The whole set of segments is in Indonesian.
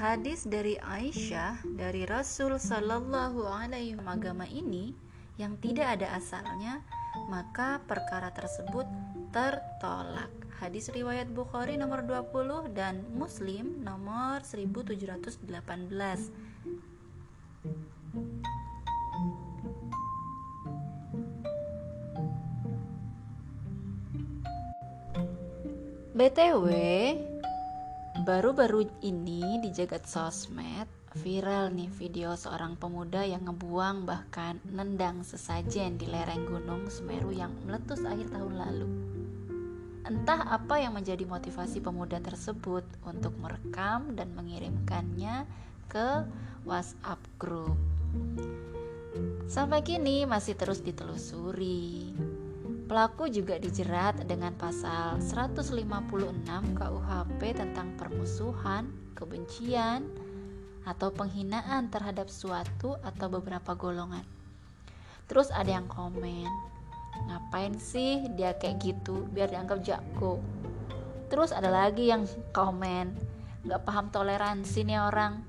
hadis dari Aisyah dari Rasul Sallallahu Alaihi Wasallam ini yang tidak ada asalnya, maka perkara tersebut tertolak. Hadis riwayat Bukhari nomor 20 dan Muslim nomor 1718. BTW, baru-baru ini di jagat sosmed viral nih video seorang pemuda yang ngebuang bahkan nendang sesajen di lereng gunung Semeru yang meletus akhir tahun lalu. Entah apa yang menjadi motivasi pemuda tersebut untuk merekam dan mengirimkannya ke WhatsApp group. Sampai kini masih terus ditelusuri. Pelaku juga dijerat dengan pasal 156 KUHP tentang permusuhan, kebencian, atau penghinaan terhadap suatu atau beberapa golongan. Terus ada yang komen, ngapain sih dia kayak gitu biar dianggap jago. Terus ada lagi yang komen, nggak paham toleransi nih orang.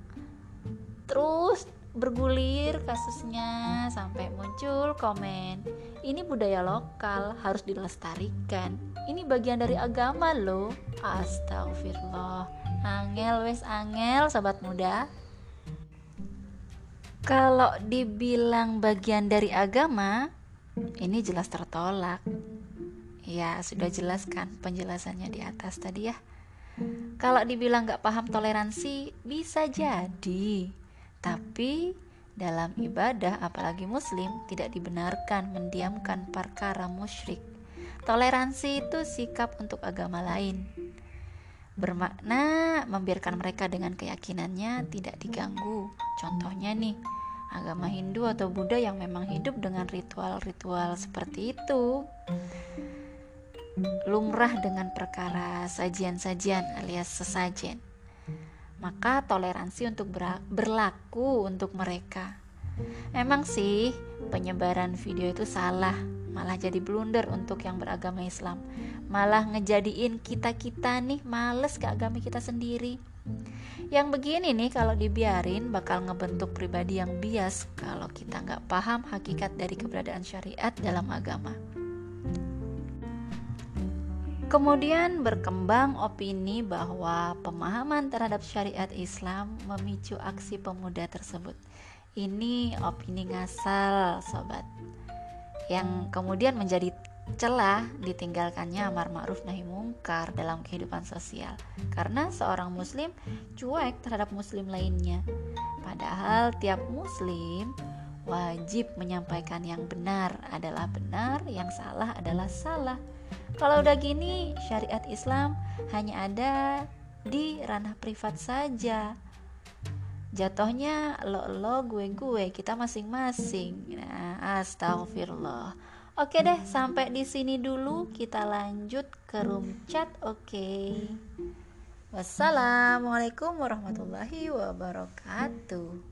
Terus bergulir kasusnya sampai muncul komen ini budaya lokal harus dilestarikan. Ini bagian dari agama loh. Astagfirullah. Angel wes angel sobat muda. Kalau dibilang bagian dari agama ini jelas tertolak. Ya sudah jelaskan penjelasannya di atas tadi ya. Kalau dibilang gak paham toleransi bisa jadi tapi dalam ibadah apalagi muslim tidak dibenarkan mendiamkan perkara musyrik. Toleransi itu sikap untuk agama lain. Bermakna membiarkan mereka dengan keyakinannya tidak diganggu. Contohnya nih, agama Hindu atau Buddha yang memang hidup dengan ritual-ritual seperti itu. Lumrah dengan perkara sajian-sajian alias sesajen maka toleransi untuk berlaku untuk mereka. Emang sih, penyebaran video itu salah, malah jadi blunder untuk yang beragama Islam. Malah ngejadiin kita-kita nih males ke agama kita sendiri. Yang begini nih kalau dibiarin bakal ngebentuk pribadi yang bias kalau kita nggak paham hakikat dari keberadaan syariat dalam agama. Kemudian berkembang opini bahwa pemahaman terhadap syariat Islam memicu aksi pemuda tersebut. Ini opini ngasal, sobat. Yang kemudian menjadi celah ditinggalkannya amar ma'ruf nahi mungkar dalam kehidupan sosial karena seorang muslim cuek terhadap muslim lainnya. Padahal tiap muslim wajib menyampaikan yang benar adalah benar, yang salah adalah salah. Kalau udah gini, syariat Islam hanya ada di ranah privat saja. Jatuhnya lo lo gue gue kita masing-masing. Nah, astagfirullah. Oke deh, sampai di sini dulu kita lanjut ke room chat. Oke. Wassalamualaikum warahmatullahi wabarakatuh.